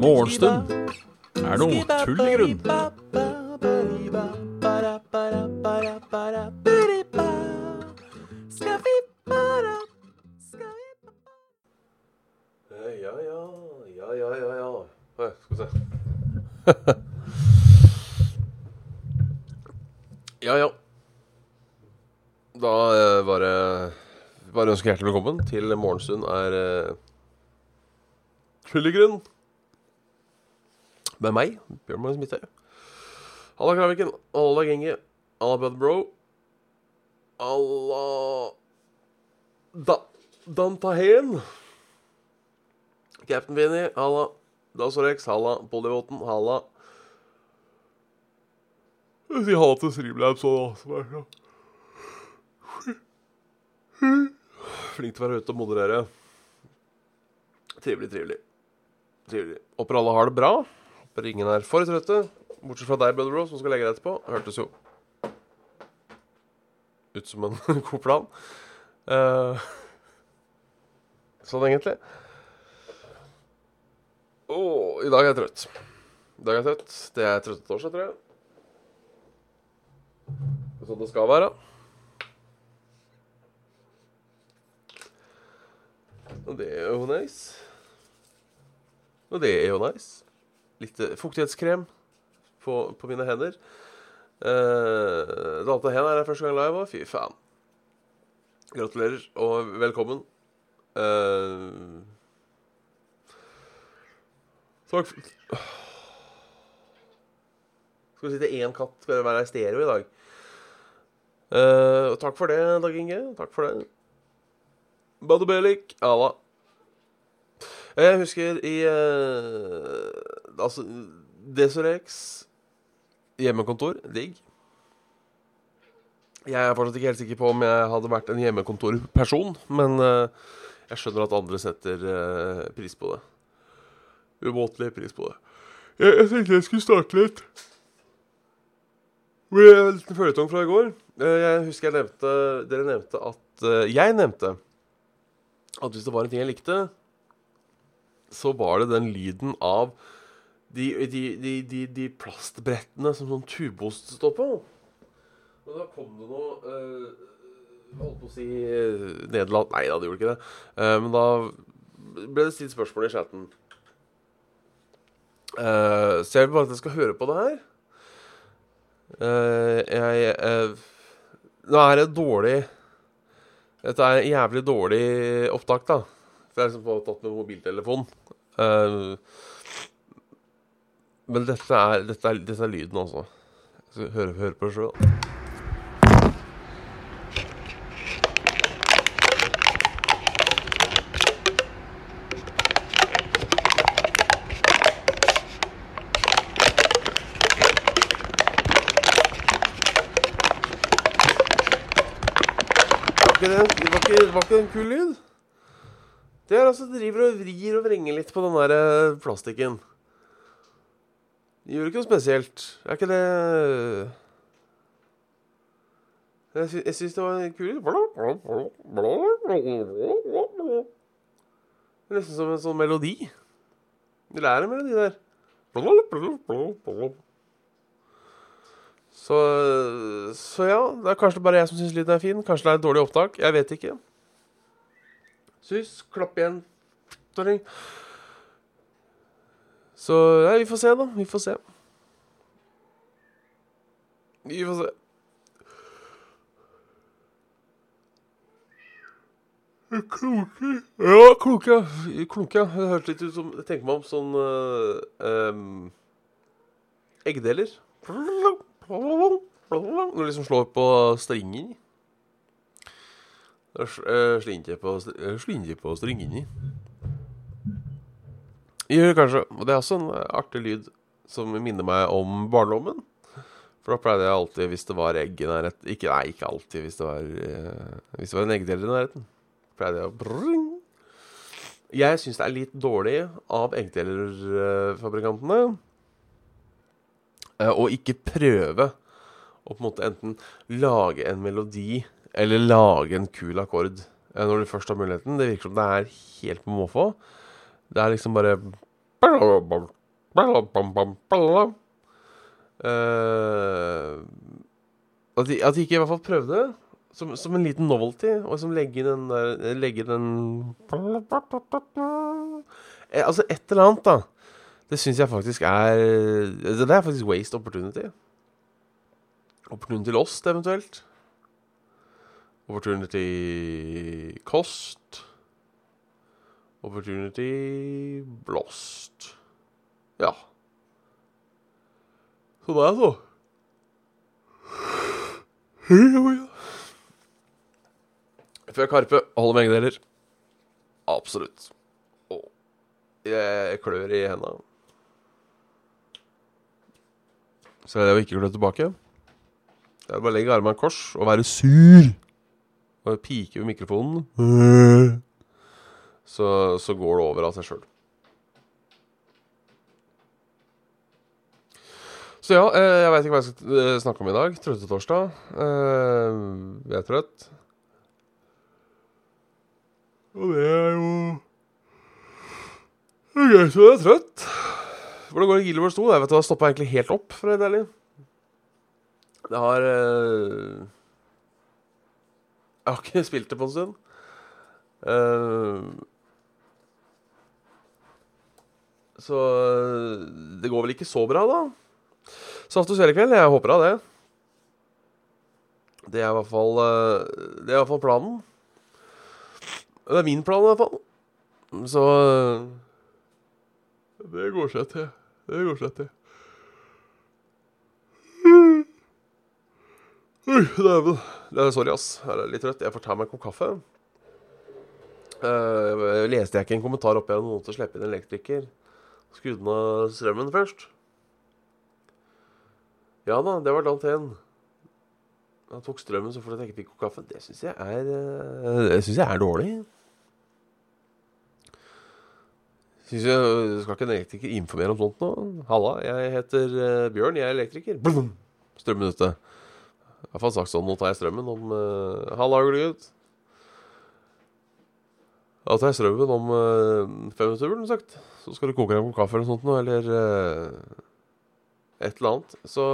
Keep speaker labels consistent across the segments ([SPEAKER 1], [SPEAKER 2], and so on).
[SPEAKER 1] Morgenstund. Er noe tull i grunn.
[SPEAKER 2] Bare ønske hjertelig velkommen til Morgenstund er uh, Fyllegrunn. Med meg, Bjørn Magnus Midthaug. Halla, Kraviken. Halla, Genge. Halla, Bud Bro. Halla da Dantahen. Captain Vinnie. halla. Dasorex, halla. Polyvoten, halla. Si halla til Streamlabs òg, da. Som er så Flink til å være ute og moderere. Trivelig, trivelig. Trivelig. Håper alle har det bra. Håper ingen er for trøtte. Bortsett fra deg, Brother Bro, som skal legge deg etterpå. Hørtes jo ut som en god plan. Uh, sånn egentlig. Å, i dag er jeg trøtt. I dag er jeg trøtt. Det er trøttetorsdag, tror jeg. Sånn det skal være. Og det er jo nice. Og det er jo nice. Litt eh, fuktighetskrem på, på mine hender. Uh, Dante Hen er her første gang live, og fy faen. Gratulerer og velkommen. Uh, takk for Skal vi si én katt skal være i stereo i dag. Uh, takk for det, Dag Inge. Takk for det. Badebelik, alla. Jeg husker i uh, Altså, Desorex hjemmekontor, digg. Jeg er fortsatt ikke helt sikker på om jeg hadde vært en hjemmekontorperson, men uh, jeg skjønner at andre setter uh, pris på det. Umåtelig pris på det. Jeg, jeg tenkte jeg skulle starte litt med en liten føljetong fra i går. Jeg husker jeg nevnte Dere nevnte at Jeg nevnte at hvis det var en ting jeg likte, så var det den lyden av de, de, de, de, plastbrettene som sånn tubost står på. Og da kom det noe uh, Holdt på å si uh, Nederland Nei da, det gjorde ikke det. Uh, men da ble det stilt spørsmål i chatten. Uh, så jeg vil bare at jeg skal høre på det her. jeg Nå er det dårlig Dette er jævlig dårlig opptak, da. For jeg har liksom tatt med mobiltelefon. Uh, men dette er, dette er, dette er lyden, altså. Jeg skal høre, høre på det sjøl. Det, det var ikke en kul lyd? Det er altså driver og vrir og vrenger litt på den der eh, plastikken. Det gjør ikke noe spesielt. Er ikke det Jeg, sy jeg syns det var kult. Nesten som en sånn melodi. Det er en melodi der. Så, så ja, det er kanskje bare jeg som syns lyden er fin. Kanskje det er et dårlig opptak. Jeg vet ikke. Sus, klapp igjen. Så ja, vi får se, da. Vi får se. Vi får se. Kloke Ja, kloke. Kloke. Det hørtes litt ut som Jeg tenker meg om sånn uh, um, Eggdeler. Når du liksom slår på stringen. Slinje på, slinje på stringene. Gjør kanskje. Og det er også en artig lyd som minner meg om barndommen. For da pleide jeg alltid, hvis det var egg i nærheten ikke, Nei, ikke alltid. Hvis det var, hvis det var en eggdeler i nærheten. Pleide jeg å brrring. Jeg syns det er litt dårlig av eggdelerfabrikantene uh, å ikke prøve å på en måte enten lage en melodi Eller lage en kul akkord eh, når du først har muligheten. Det virker som det er helt på måfå. Det er liksom bare Eh, at, de, at de ikke i hvert fall prøvde, som, som en liten novelty, og som legge den der Legge den eh, Altså et eller annet, da. Det syns jeg faktisk er Det er faktisk waste opportunity. Opportunity lost, eventuelt. Opportunity cost. Opportunity blåst. Ja. Så det er så. Før Karpe holder begge deler. Absolutt. Og jeg klør i henda. Så er det å ikke klø tilbake. Det er bare å legge armene i kors og være sur. Og piker ved mikrofonen. Så, så går det over av seg sjøl. Så ja, eh, jeg veit ikke hva jeg skal eh, snakke om i dag. Trøttetorsdag. torsdag. jeg er trøtt. Og det er jo Det er greit å være trøtt. Hvordan går det Gilbert 2? Jeg vet du, Det stoppa egentlig helt opp, for å være ærlig. Det har Jeg har ikke spilt det på en stund. så det går vel ikke så bra, da. Så Saft og i kveld Jeg håper da det. Det er i hvert fall eh, Det er i hvert fall planen. Det er min plan, i hvert fall. Så eh, Det går seg til. Det går seg til. Dæven. Sorry, ass. Jeg er litt trøtt. Jeg får ta meg en kopp kaffe. Uh, leste jeg ikke en kommentar opp igjen om noen til å slippe inn elektriker? Skrudde av strømmen først? Ja da, det var langt hen. Han tok strømmen så fort jeg ikke fikk kaffe. Det syns jeg er eh, Det synes jeg er dårlig. Synes jeg, Skal ikke en elektriker informere om sånt nå? Halla, jeg heter uh, Bjørn, jeg er elektriker. Blum, strømmen ute. I hvert fall sagt sånn. Nå tar jeg strømmen om uh, Halla, gutt. Da tar jeg strømmen om uh, fem minutter, burde sagt. Så skal du koke deg en kopp kaffe eller noe sånt noe, eller uh, et eller annet. Så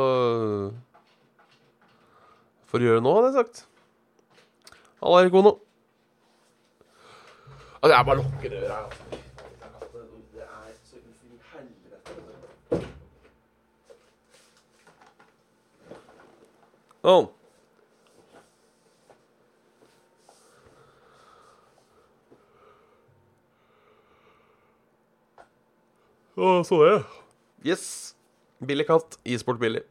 [SPEAKER 2] får du gjøre nå, hadde jeg sagt. Halla, Erik Ono. Altså, jeg bare lukker døra, altså. Det er så inn i helvete. Sånn. Å, så det. Yes. Billig katt. Isport billig.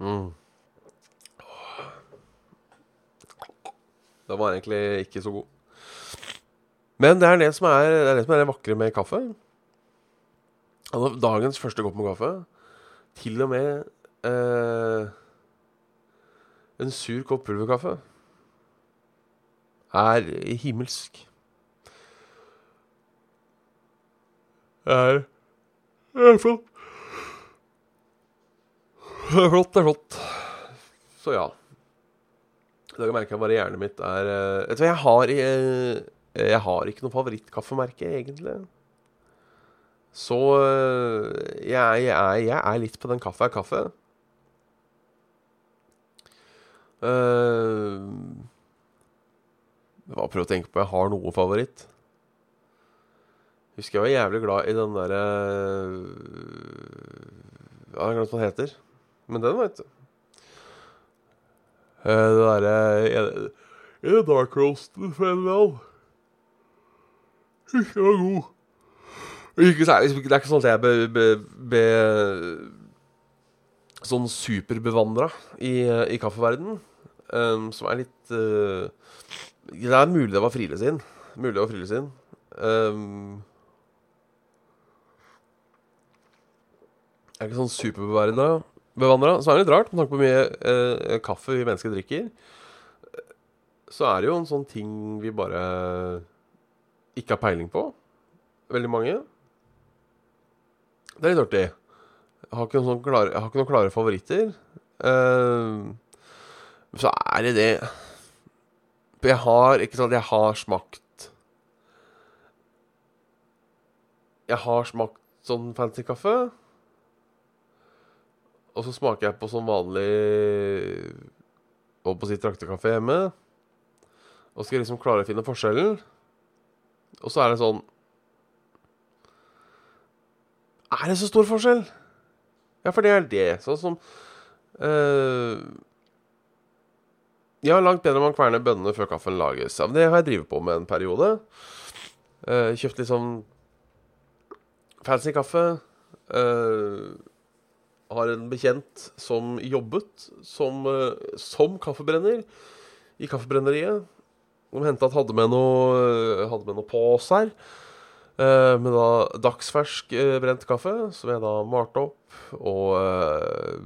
[SPEAKER 2] Mm. Den var egentlig ikke så god. Men det er det som er det, er det, som er det vakre med kaffe. Altså, dagens første kopp med kaffe Til og med eh, en sur kopp pulverkaffe er himmelsk. er Det er flott. Det er flott, det er flott. Så ja. I jeg merker bare hjernen mitt er eh, Vet du hva, jeg har, jeg, eh, jeg har ikke noe favorittkaffemerke, egentlig. Så eh, jeg, jeg, jeg, er litt på den kaffe er kaffe. Uh, jeg prøver å tenke på jeg har noe favoritt. Husker jeg var jævlig glad i den derre Ja, jeg har glemt hva den heter. Men den, veit du. Uh, det derre Er det Dark Roast for en eller annen? Var god. Ikke det er ikke sånn at jeg be, Sånn superbevandra i, i kaffeverdenen. Um, som er litt uh, Det er mulig det var Friele sin. Mulig det var Friele sin. Um, er ikke sånn superbevandra. som er litt rart, med tanke på hvor mye uh, kaffe vi mennesker drikker. Så er det jo en sånn ting vi bare ikke har peiling på. Veldig mange. Det er litt artig. Jeg har ikke noen, klare, jeg har ikke noen klare favoritter. Uh, så er det det Jeg har Ikke sant, jeg har smakt Jeg har smakt sånn fancy kaffe. Og så smaker jeg på sånn vanlig Holdt på å si traktekaffe hjemme. Og skal liksom klare å finne forskjellen. Og så er det sånn Er det så stor forskjell? Ja, for det er det. Sånn som uh, Ja, langt bedre om man kverner bønnene før kaffen lages. Ja, det har jeg drevet på med en periode. Uh, kjøpt litt sånn fancy kaffe. Uh, har en bekjent som jobbet som, som kaffebrenner i Kaffebrenneriet. Som hendte at hadde med noe Hadde med noe poser eh, med da dagsfersk eh, brent kaffe, som jeg da malte opp og eh,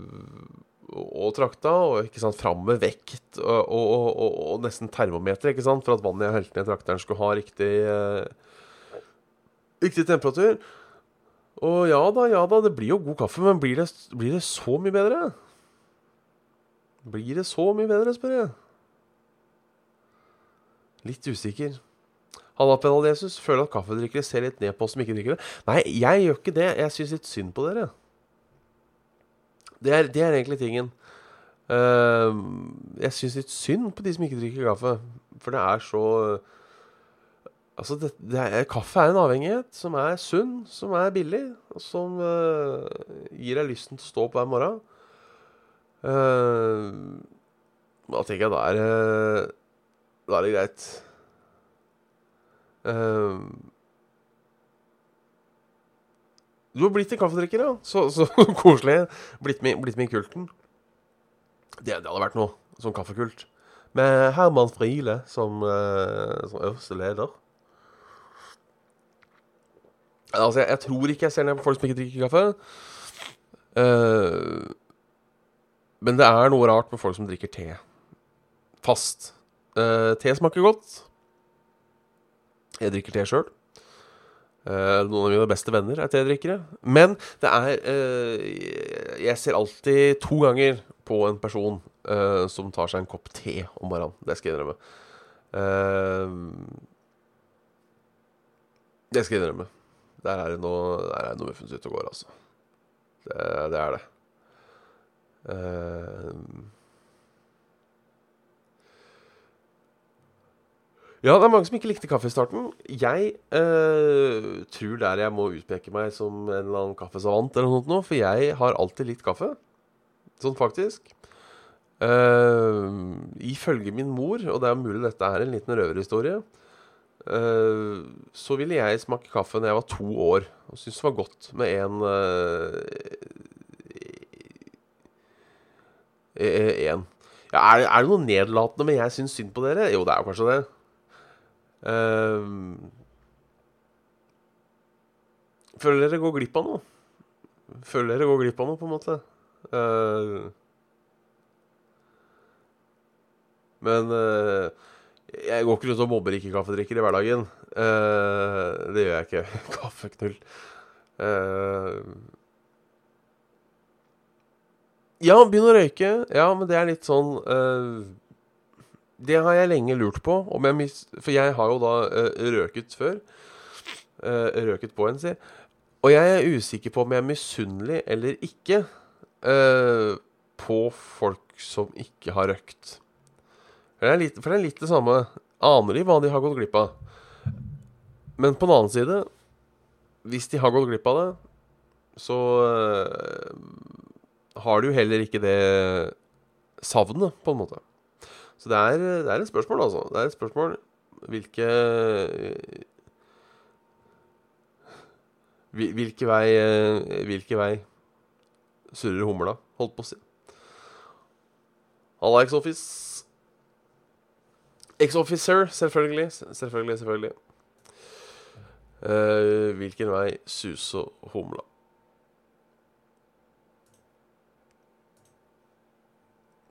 [SPEAKER 2] og trakta, og ikke sant, fram med vekt og, og, og, nesten termometer, ikke sant, for at vannet jeg helte ned trakteren, skulle ha riktig eh, riktig temperatur. Og ja da, ja da, det blir jo god kaffe, men blir det, blir det så mye bedre? Blir det så mye bedre, spør jeg. Litt usikker. Jesus. Føler at kaffedrikkere ser litt ned på oss som ikke drikker det. Nei, jeg gjør ikke det. Jeg syns litt synd på dere. Det er, det er egentlig tingen. Uh, jeg syns litt synd på de som ikke drikker kaffe. For det er så Altså, det, det er, kaffe er en avhengighet som er sunn, som er billig, og som uh, gir deg lysten til å stå opp hver morgen. Uh, da tenker jeg da er, da er det greit. Uh, du har blitt en kaffedrikker, ja. Så, så koselig. Blitt med, blitt med, i kulten. Det, det, hadde vært noe. Sånn kaffekult. Med Herman Friele som, som øverste leder. Altså, jeg, jeg, tror ikke jeg ser ned på folk som ikke drikker kaffe. Uh, men det er noe rart med folk som drikker te. Fast. Uh, te smaker godt. Jeg drikker te sjøl. Uh, noen av mine beste venner er tedrikkere. Men det er Jeg ser alltid to ganger på en person som tar seg en kopp te om morgenen. Det skal jeg innrømme. det skal jeg innrømme. Der er det noe, der er det noe muffens ute og går, altså. Det, det er det. Uh, ja, det er mange som ikke likte kaffe i starten. Jeg uh, tror der jeg må utpeke meg som en eller annen kaffesavant, eller noe, for jeg har alltid likt kaffe. Sånn faktisk. Uh, ifølge min mor, og det er mulig dette er en liten røverhistorie, Uh, så ville jeg smake kaffe når jeg var to år, og syntes det var godt med en uh, En. Ja, er, er, det noe nedlatende men jeg syns synd på dere? Jo, det er jo kanskje det. Uh, føler dere går glipp av noe? Føler dere går glipp av noe, på en måte? men jeg går ikke rundt og mobber ikke kaffedrikker i hverdagen. Uh, det gjør jeg ikke. Kaffeknull. Uh, ja, begynn å røyke. Ja, men det er litt sånn uh, Det har jeg lenge lurt på. Jeg for jeg har jo da røket før. røket på en, si. Og jeg er usikker på om jeg er misunnelig eller ikke på folk som ikke har røkt. For det, er litt, for det er litt det samme. Aner de hva de har gått glipp av? Men på den annen side, hvis de har gått glipp av det, så uh, har de jo heller ikke det savnet, på en måte. Så det er, det er et spørsmål, altså. Det er et spørsmål hvilke Hvilke vei Hvilke vei surrer humla, holdt på å si. Halla, X-Office. Ex-officer, selvfølgelig. Selvfølgelig, selvfølgelig. Uh, hvilken vei suser humla?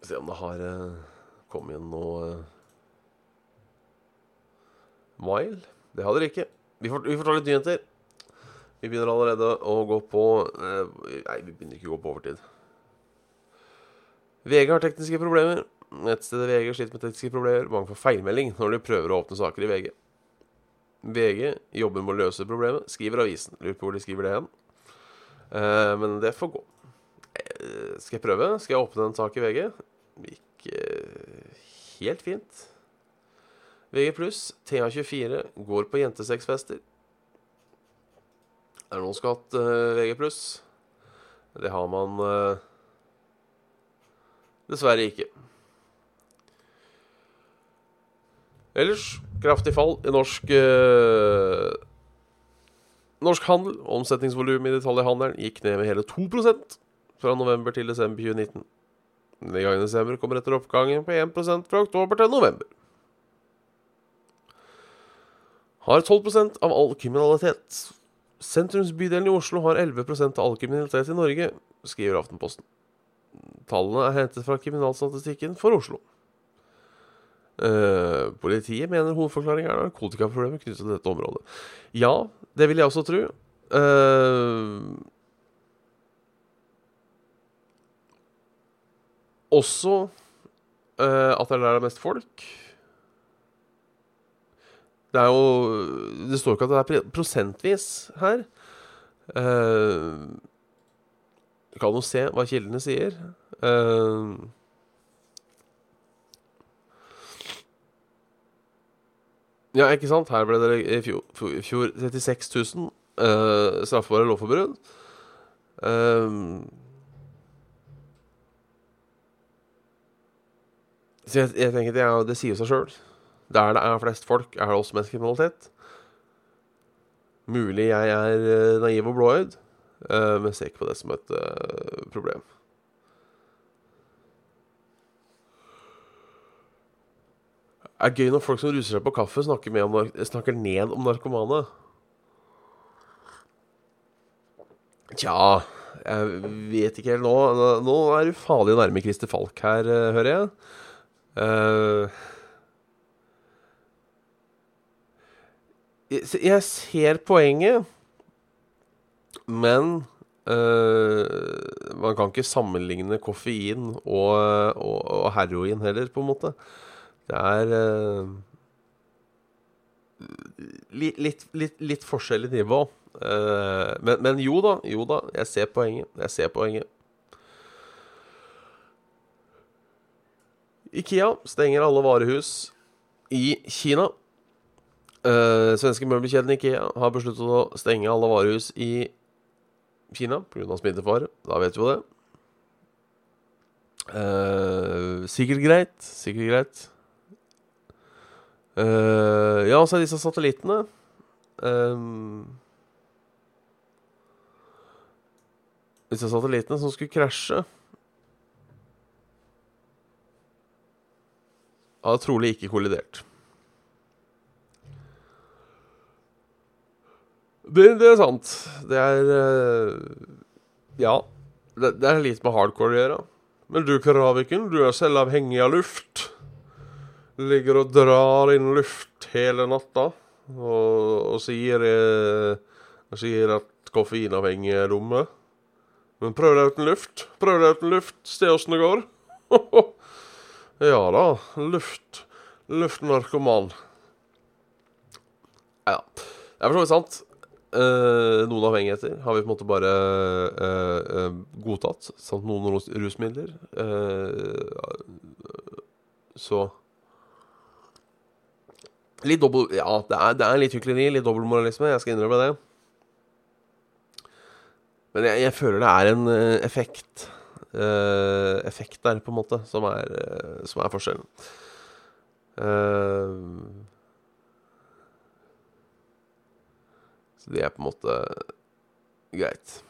[SPEAKER 2] Se om det har uh, kommet inn noe uh, mile. Det hadde de ikke. Vi får, vi får, ta litt nyheter. Vi begynner allerede å gå på Nei, vi begynner ikke å gå på overtid. VG har tekniske problemer. Nettstedet VG sliter med tekniske problemer. Mange får feilmelding når de prøver å åpne saker i VG. VG jobber med å løse problemet, skriver avisen. Lurer på hvor de skriver det igjen. Eh, men det får gå. Eh, skal jeg prøve? Skal jeg åpne en sak i VG? Eh, helt fint. VG pluss, TH24, går på jentesexfester. Er det noen som har hatt uh, VG pluss? Det har man uh, dessverre ikke. Ellers kraftig fall i norsk uh, Norsk handel. Omsetningsvolumet i detaljhandelen gikk ned med hele 2% fra november til desember 2019. Nedgangen i desember kommer etter oppgangen på 1% fra oktober til november. Har 12% av all kriminalitet. Sentrumsbydelen i Oslo har 11% av all kriminalitet i Norge, skriver Aftenposten. Tallene er hentet fra kriminalstatistikken for Oslo. Uh, politiet mener hovedforklaringen er narkotikaproblemer knyttet til dette området. Ja, det vil jeg også tro. Eh, også uh, at det er der det er mest folk. Det er jo Det står ikke at det er prosentvis her. Uh, kan jo se hva kildene sier. Uh, ja, ikke sant? Her ble det i fjor, fjor 36 000 uh, straffbare lovforbrudd. Eh, så jeg, jeg tenker det, er, det sier seg sjøl. Der det er flest folk, er det også mest kriminalitet. Mulig jeg er eh, naiv og blåøyd, eh, men ser ikke på det som et eh, problem. Det er gøy når folk som ruser seg på kaffe, snakker, om, snakker ned om narkomane. Tja, jeg vet ikke helt nå. Nå, er du farlig nærme Christer Falk her, hører jeg. Eh, jeg, ser poenget, men uh, man kan ikke sammenligne koffein og, og, og heroin heller, på en måte. Det er uh, litt, litt, litt, litt forskjellig nivå. Uh, men, men jo da, jo da, jeg ser poenget. Jeg ser poenget. Ikea stenger alle varehus i Kina. Uh, svenske møbelkjeden Ikea har besluttet å stenge alle varehus i Kina pga. smittefare. Da vet vi jo det. Uh, sikkert greit. Sikkert greit. Uh, ja, så er disse satellittene ehm, Disse satellittene som skulle krasje Har trolig ikke kollidert. Det, det er sant. Det er eh, Ja. Det, det er litt med hardcore å gjøre. Men du, Kraviken, du er selv avhengig av luft. Ligger og drar inn luft hele natta og, og sier, eh, sier at koffeinavhengige er dumme. Men prøv deg uten luft. Prøv deg uten luft. Se åssen det går. ja da. Luft. Luftnarkoman. Ja. Det er for så vidt sant. Eh, noen avhengigheter har vi på en måte bare eh, eh, godtatt, samt noen rus rusmidler. Eh, så Litt dobbel... Ja, det er, det er litt hykleri, litt dobbeltmoralisme. Jeg skal innrømme det. Men jeg, jeg føler det er en eh, effekt Effekt der, på en måte, som er, eh, som er forskjellen. Eh, så det er på en måte greit.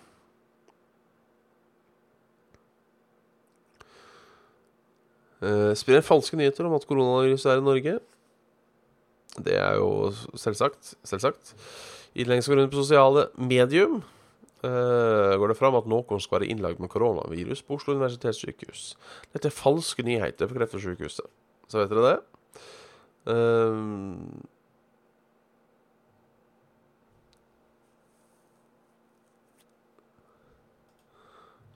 [SPEAKER 2] Sprer falske nyheter om at koronaviruset er i Norge. Det er jo selvsagt. selvsagt. Rundt på sosiale medium. Eh, går det fram at noen skal være innlagt med koronavirus på Oslo universitetssykehus. Dette er falske nyheter for Kreftsykehuset. Så vet dere det? Um,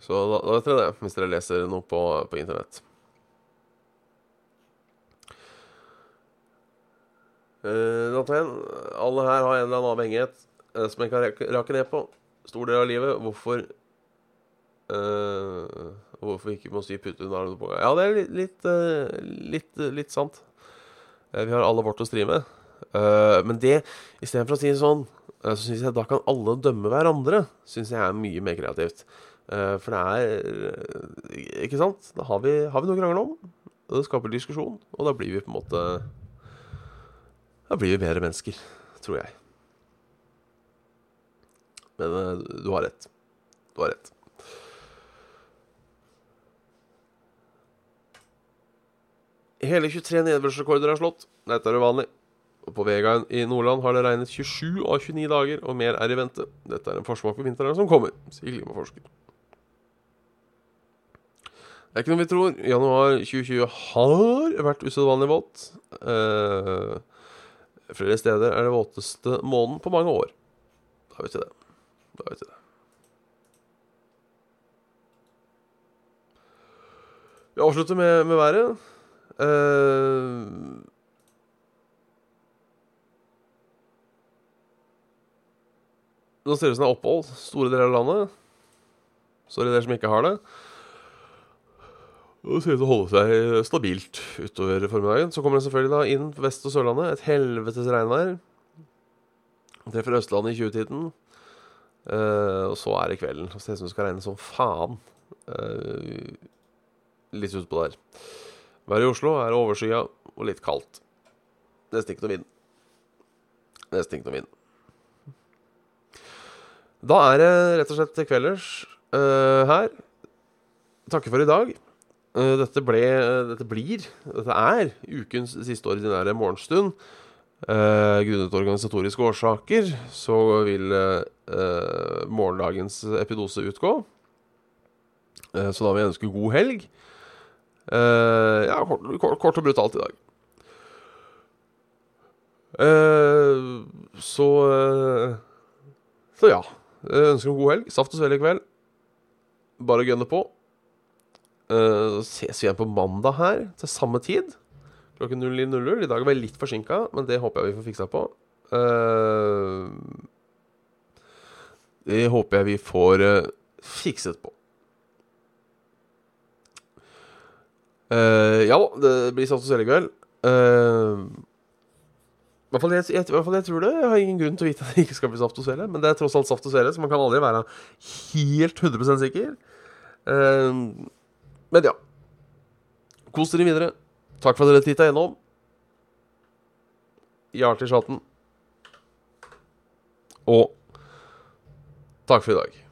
[SPEAKER 2] Så da, da vet dere det, hvis dere leser noe på, på internett. Uh, alle her har en eller annen avhengighet uh, som jeg kan rake ned på. Stor del av livet. Hvorfor uh, Hvorfor ikke må si putte under armene på Ja, det er litt, litt, uh, litt, litt sant. vi har alle vårt å stri med. men det, istedenfor å si sånn, så syns jeg da kan alle dømme hverandre. Syns jeg er mye mer kreativt. for det er Ikke sant? Da har vi, har vi noe å krangle om. Og det skaper diskusjon, og da blir vi på en måte da blir vi bedre mennesker, tror jeg. Men uh, du har rett. Du har rett. Hele 23 nedbørsrekorder er slått. Dette er uvanlig. Og på Vegaen i Nordland har det regnet 27 av 29 dager, og mer er i vente. Dette er en forsmak på vinteren som kommer, sier klimaforsker. Det er ikke noe vi tror. Januar 2020 har vært usedvanlig våt. Eh, Flere steder er det våteste måneden på mange år. Da vet vi det. Da vet det. Vi avslutter med, med været. Uh, nå ser det ut som det er opphold store deler av landet. Sorry dere som ikke har det. Det ser ut til å holde seg stabilt utover formiddagen. Så kommer det selvfølgelig da inn på Vest- og Sørlandet. Et helvetes regnvær. Treffer Østlandet i 20-tiden. Uh, og så er det kvelden. Så ser ut som det skal regne som faen. Uh, litt utpå der. Været i Oslo er overskya og litt kaldt. Nesten ikke noe vind. Nesten ikke noe vind. Da er det rett og slett kvelders uh, her. Takker for i dag. Uh, dette ble Dette blir Dette er ukens siste ordinære morgenstund. Grunnet organisatoriske årsaker så vil uh, morgendagens epidose utgå. Uh, så da vil jeg ønske god helg. ja, kort, kort, kort, og brutalt i dag. så Så ja. Jeg ønsker en god helg. Saft og svele i kveld. Bare gønne på. Uh, ses vi igjen på mandag her til samme tid. Klokken 09.00. I dag var jeg litt forsinka, men det håper jeg vi får fiksa på. Uh, det håper jeg vi får uh, fikset på. Uh, ja, det blir Saft og Svele i kveld. Uh, i hvert, fall jeg, jeg, hvert fall jeg tror det. Jeg har ingen grunn til å vite at det ikke skal bli Saft og Svele. Men det er tross alt Saft og Svele, så man kan aldri være helt 100 sikker. Uh, men ja. Kos dere videre. Takk for at dere titta gjennom. Hjertelig chatten. Og takk for i dag.